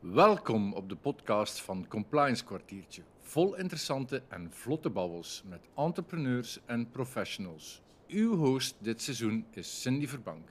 Welkom op de podcast van Compliance Kwartiertje. Vol interessante en vlotte babbels met entrepreneurs en professionals. Uw host dit seizoen is Cindy Verbank.